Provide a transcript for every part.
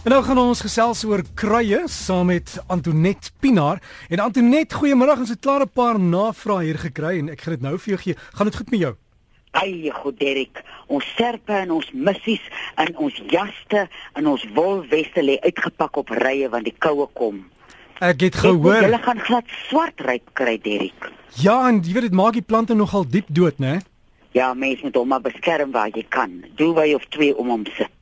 En nou gaan ons gesels oor kruie saam met Antonet Pinaar. En Antonet, goeiemôre. Ons het klaar 'n paar navrae hier gekry en ek gaan dit nou vir jou gee. Gaan dit goed met jou? Ai, goed Derek. Ons serpe en ons missies en ons jaste en ons wolweste lê uitgepak op rye want die koue kom. Ek het gehoor. Hulle gaan glad swart ryp kry, Derek. Ja, en jy weet dit maak die plante nogal diep dood, né? Ja, mens moet hom maar beskerm waar jy kan. Doe wy of twee om hom sit.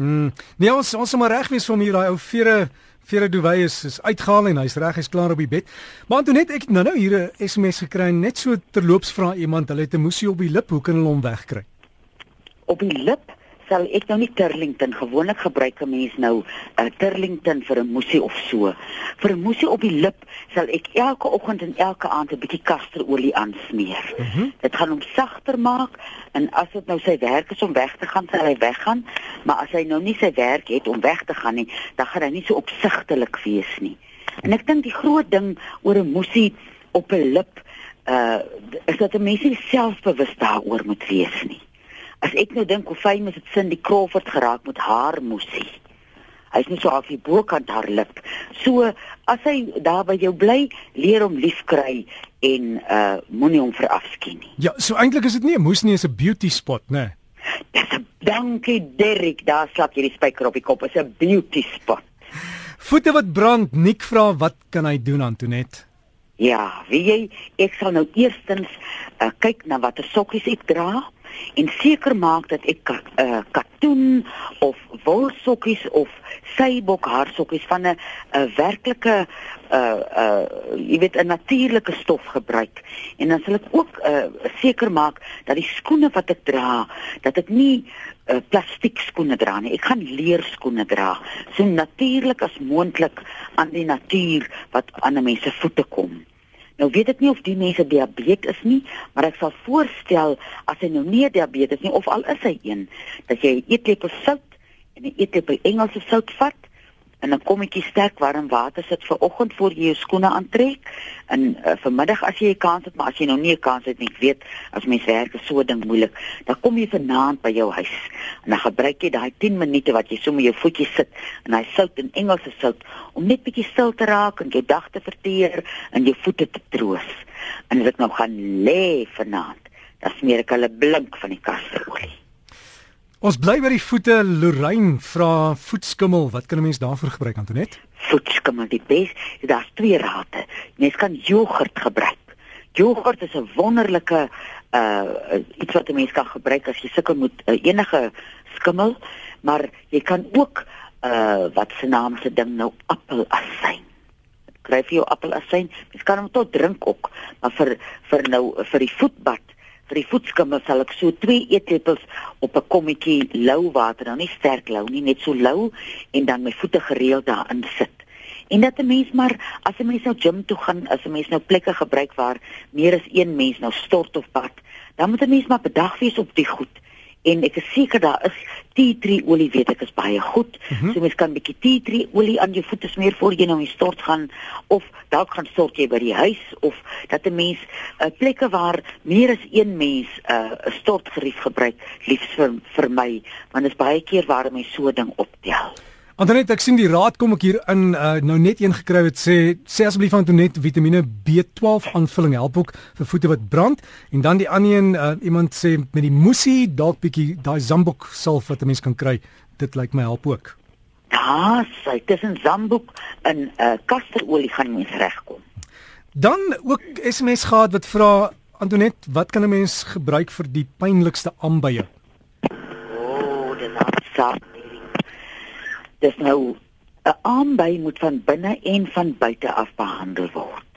Mm. Nee, ons ons moet reg wees vir daai ou vere vere duwy is is uitgehaal en hy's reg, hy's klaar op die bed. Maar toe net ek nou nou hier 'n SMS gekry net so terloops vra iemand, hulle het 'n moesie op die lip, hoe kan hulle hom wegkry? Op die lip? Sal ek nou nie Turlington gewoonlik gebruik 'n mens nou 'n uh, eh, Turlington vir 'n moesie of so. Vir 'n moesie op die lip sal ek elke oggend en elke aand 'n bietjie kasterolie aansmeer. Mm -hmm. Dit gaan hom sagter maak en as dit nou sy werk is om weg te gaan, sal hy weggaan, maar as hy nou nie sy werk het om weg te gaan nie, dan gaan hy nie so opsigtelik wees nie. En ek dink die groot ding oor 'n moesie op 'n lip uh is dat 'n mens nie selfbewus daaroor moet wees nie. As ek nou dink hoe fyn is dit sin die Crawford geraak met haar moesie. Hy's nie so af die bokant haar lip. So as hy daar by jou bly, leer hom lief kry en uh moenie hom verafskien nie. Ja, so eintlik is dit nie 'n moes nie, is 'n beauty spot, né? Dis 'n dankie Derrick, daar slap jy die spyker op die kop. Is 'n beauty spot. Voete wat brand, Nik vra wat kan hy doen Antonet? Ja, wie jy, ek sal nou eerstens uh, kyk na watter sokkies ek dra en seker maak dat ek 'n uh, eh, katoen of wolsokkies of seibok haarsokkies van 'n 'n werklike uh uh jy weet 'n natuurlike stof gebruik. En dan sal ek ook uh seker maak dat die skoene wat ek dra dat ek nie uh, plastiek skoene dra nie. Ek gaan leer skoene dra so natuurlik as moontlik aan die natuur wat aan 'n mens se voete kom Nou weet ek nie of die mense diabetes is nie, maar ek sal voorstel as hy nou nie diabetes nie of al is hy een, dat jy 'n eetlepel sout en 'n eetlepel Engelse sout vat en 'n kommetjie sterk warm water sit vir oggend voor jy jou skoene aantrek en uh, vanmiddag as jy 'n kans het, maar as jy nou nie 'n kans het nie, ek weet as mens werk is so ding moeilik, dan kom jy vanaand by jou huis en dan gebruik jy daai 10 minute wat jy so met jou voetjies sit en hy sout en Engelse sout om net bietjie stil te raak en jou dag te verteer en jou voete te troos. En as ek nou gaan lê vanaand, dan smeer ek hulle blink van die kasterolie. Ons bly by die voete. Lorraine vra voetskimmel, wat kan 'n mens daarvoor gebruik Antonet? Voetskimmel, die bes, daar's twee rate. Mens kan jogurt gebruik. Jogurt is 'n wonderlike uh iets wat 'n mens kan gebruik as jy sukkel met uh, enige skimmel, maar jy kan ook uh wat se naam se ding nou appelasyn. Kry jy jou appelasyn? Mens kan hom tot drink ook, maar vir vir nou vir die voetbad vir die voetskimme sal ek so 2 eetlepels op 'n kommetjie lou water, dan nie sterk lou nie, net so lou en dan my voete gereeld daarin sit. En dat 'n mens maar as 'n mens nou gym toe gaan, as 'n mens nou plekke gebruik waar meer as een mens nou stort of bad, dan moet 'n mens maar bedag wees op die goed en ek is seker daar is tea tree olie weet ek is baie goed. Mm -hmm. So mens kan 'n bietjie tea tree olie aan jou voete smeer voor jy nou in stort gaan of dalk gaan stort jy by die huis of dat 'n mens uh, plekke waar meer as een mens 'n uh, stortgerief gebruik liefs vir vir my want dit is baie keer waar 'n mens so ding optel. Antonet, ek sien die raad kom ek hier in uh, nou net een gekry het sê sê asseblief Antonet Vitamiene B12 aanvulling help ook vir voete wat brand en dan die ander een uh, iemand sê met die musie dalk bietjie daai zambok salf wat 'n mens kan kry dit lyk my help ook. Ja, sê tussen zambok en uh, kasterolie gaan mens regkom. Dan ook SMS gehad wat vra Antonet, wat kan 'n mens gebruik vir die pynlikste aanbye? O, oh, dis afsak dis nou 'n aanby moet van binne en van buite af behandel word.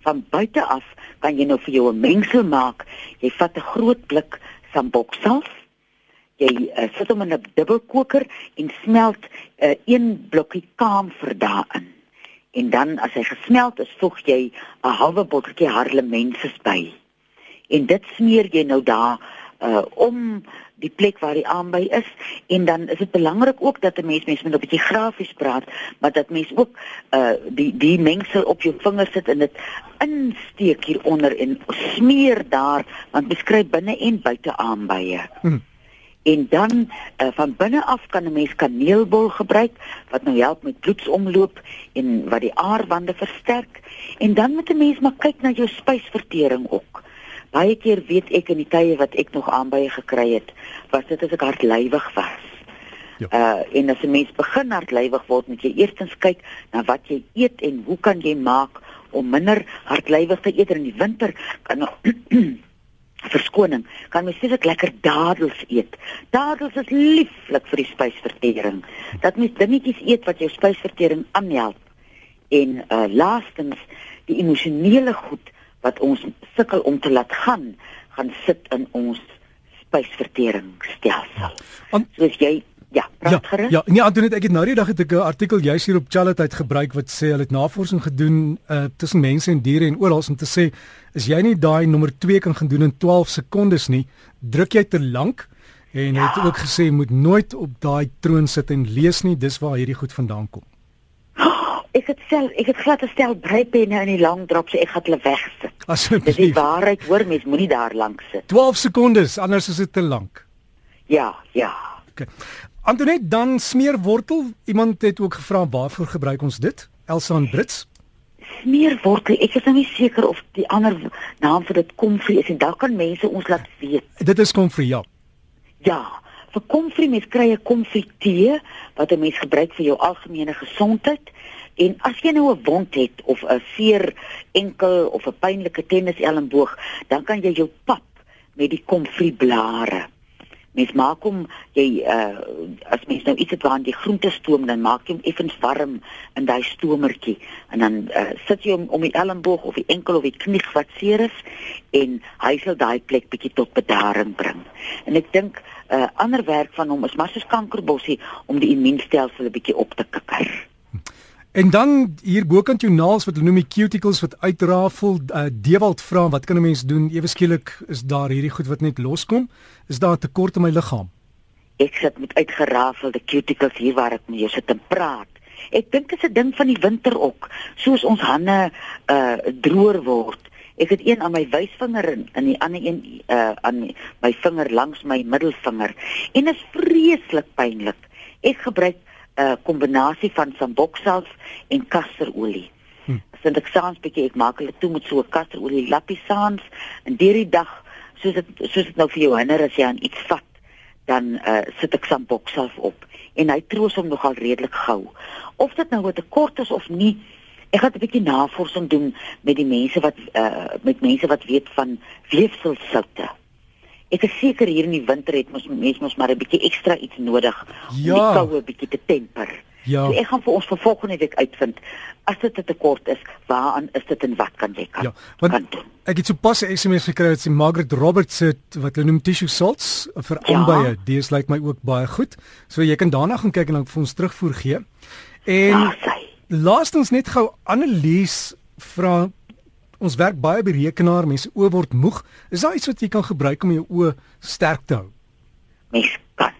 Van buite af kan jy nou vir jou 'n mengsel maak. Jy vat 'n groot blik samboksalf. Jy uh, sit hom in 'n dubbelkoker en smelt 'n uh, eh, een blokkie kamfer daarin. En dan as hy gesmelt is, voeg jy 'n halwe botteltjie harlemenses by. En dit smeer jy nou daar uh om die plek waar die aanby is en dan is dit belangrik ook dat 'n mens mens moet 'n bietjie grafies praat maar dat mens ook uh die die mengsel op jou vinger sit en dit insteek hieronder en smeer daar want mens kry binne en buite aanbye. Hmm. En dan uh, van binne af kan 'n mens kaneelbol gebruik wat nou help met bloedsomloop en wat die aarwande versterk. En dan moet 'n mens maar kyk na jou spysvertering ook. Baie keer weet ek in die tye wat ek nog aanbye gekry het, was dit as ek hartlywig was. Ja. Uh en as 'n mens begin hartlywig word, moet jy eerstens kyk na wat jy eet en hoe kan jy maak om minder hartlywig te eet in die winter kan verskoning kan mens steeds lekker dadels eet. Dadels is lieflik vir die spysvertering. Dat mens dingetjies eet wat jou spysvertering aanhelp. En uh laastens die emosionele goed wat ons sukkel om te laat gaan, gaan sit in ons spysverteringsstelsel. Soos jy Ja, praat ja. Ja, nee, Antoinette, ek het nou die dag het ek 'n artikel juis hier op Charlotte uit gebruik wat sê hulle het navorsing gedoen uh tussen mense en diere en oral om te sê as jy nie daai nommer 2 kan gaan doen in 12 sekondes nie, druk jy te lank en ja. het ook gesê moet nooit op daai troon sit en lees nie, dis waar hierdie goed vandaan kom. Ek het self ek het glad gestel breipenne in die lang drop so ek gaan hulle wegsit. Asseblief. Dis die waarheid, hoor mens moenie daar lank sit. 12 sekondes, anders is dit te lank. Ja, ja. Okay. Antoinette dan smeerwortel. Iemand het ook gevra waarvoor gebruik ons dit? Elsa en Brits. Smeerwortel. Ek is nou nie seker of die ander naam vir dit komfrie is en dan kan mense ons laat weet. Dit is komfrie, ja. Ja. Vir komfrie mens kry 'n komfrie tee wat 'n mens gebruik vir jou algemene gesondheid. En as jy nou 'n wond het of 'n veer enkel of 'n pynlike tenniselmboog, dan kan jy jou pap met die komfrieblare mens maak hom jy uh, as mens nou iets het waar die groente stoom dan maak jy hom effens warm in daai stomertjie. En dan uh, sit jy hom om die elmboog of die enkel of die knie wat seer is en hy sal daai plek bietjie tot bedaring bring. En ek dink uh, ander werk van hom is maar soos kankerbossie om die immuunstelsel 'n bietjie op te kikker En dan hier bokant jou naels wat hulle noem die cuticles wat uitrafel, uh, Dewald vra wat kan 'n mens doen? Ewe skielik is daar hierdie goed wat net loskom. Is daar 'n tekort in my liggaam? Ek sit met uitgerafelde cuticles hier waar ek met jou sit en praat. Ek dink dit is 'n ding van die winter ook, soos ons hande uh droër word. Ek het een aan my wysvinger en in die ander een uh aan my vinger langs my middelvinger en dit is vreeslik pynlik. Ek gebruik 'n uh, kombinasie van sambokself en kasterolie. Hm. Sint ek saans bietjie ek maak hulle toe met so 'n kasterolie lappie saans en hierdie dag soos dit soos dit nou vir jou hinder as jy aan iets vat, dan uh, sit ek sambokself op en hy troos hom nogal redelik gou. Of dit nou 'n tekort is of nie, ek gaan 'n bietjie navorsing doen met die mense wat uh, met mense wat weet van weefselsoute. Ek is seker hier in die winter het ons mense mos maar 'n bietjie ekstra iets nodig ja. om die koue bietjie te temper. Ja. So ek gaan vir ons vir volgende week uitvind as dit 'n tekort is, waaraan is dit en wat kan jy kan? Ja, want kan ek het so pas 'n SMS gekry wat sê Margaret Roberts het wat hulle noem tissue salts vir ja. aanbye. Dis lyk like my ook baie goed. So jy kan daarna gaan kyk en dan vir ons terugvoer gee. En ja, laastens net gou Annelies vra ons werk baie by rekenaar, mense oë word moeg. Is daar iets wat jy kan gebruik om jou oë sterk te hou? Mens kan.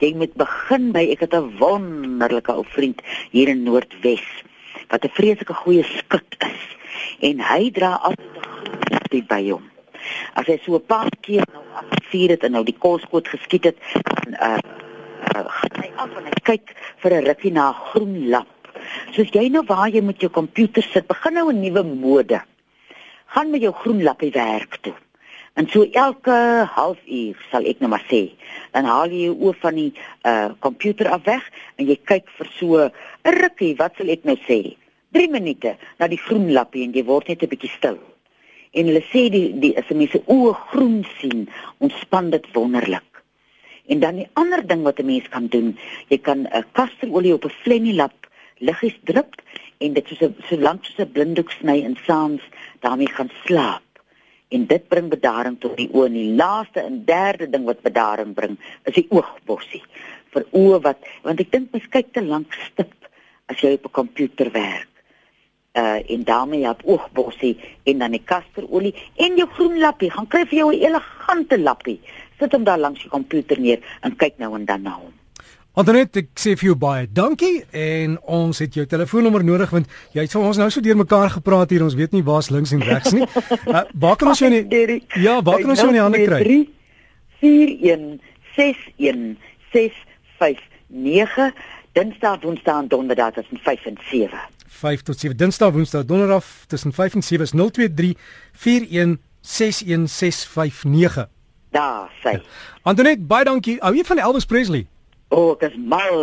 Jy moet begin by ek het 'n wonderlike ou vriend hier in Noordwes wat 'n vreeslike goeie skut is en hy dra altyd die by hom. As hy so 'n paar keer nou afvier het en nou die kolskoot geskiet het, dan uh, uh gaan hy af en hy kyk vir 'n rukkie na 'n groen lap. Soos jy nou waar jy met jou komputer sit, begin nou 'n nuwe mode gaan met jou groen lappie werk toe. En so elke halfuur sal ek nou maar sê, dan haal jy jou oë van die uh komputer af weg en jy kyk vir so 'n rukkie, wat sal ek nou sê? 3 minute na die groen lappie en jy word net 'n bietjie stil. En hulle sê die die as jy se oë groen sien, ontspan dit wonderlik. En dan die ander ding wat 'n mens kan doen, jy kan 'n kasterolie op 'n flennie lap liggies drup en dit soos 'n so lank soos 'n blinddoek sny en saans daarmee gaan slaap. En dit bring bedaring tot die oë. En die laaste en derde ding wat bedaring bring, is die oogbossie. Vir oë wat want ek dink mens kyk te lank stip as jy op 'n komputer werk. Uh en daarmee op oogbossie en dan die kasterolie en jou groen lappie. Gaan kry vir jou 'n elegante lappie. Sit hom daar langs die komputer neer en kyk nou en dan na hom. Antoinette, ek sê vir jou baie dankie en ons het jou telefoonnommer nodig want jy het vir ons nou so deurmekaar gepraat hier, ons weet nie waar's links en regs nie. Uh, waar kan ons jou nie Ja, waar kan ons jou in die hande kry? 41 61659. Dinsdag, Woensdae en Donderdag tussen 5 en 7. 5 tot 7 Dinsdag, Woensdae, Donderdag tussen 5 en 7 is 023 41 61659. Daar sê. Ja. Antoinette, baie dankie. Ou jy van Elvis Presley? O, oh, ek is mal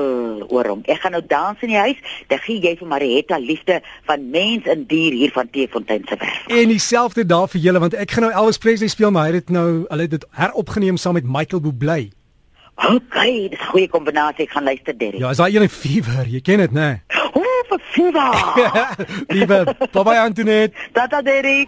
oor hom. Ek gaan nou dans in die huis. Dan gee jy vir Marietta liefde van mens en dier hier van Teefontein se werk. En dieselfde daar vir julle want ek gaan nou Elvis Presley speel, maar hy het dit nou hulle het dit heropgeneem saam met Michael Bublé. OK, dis 'n goeie kombinasie. Ek gaan luister, Derry. Ja, is daai een fever, jy ken dit, né? O, vir fever. Liewe, bye bye Antoinette. Tata Derry.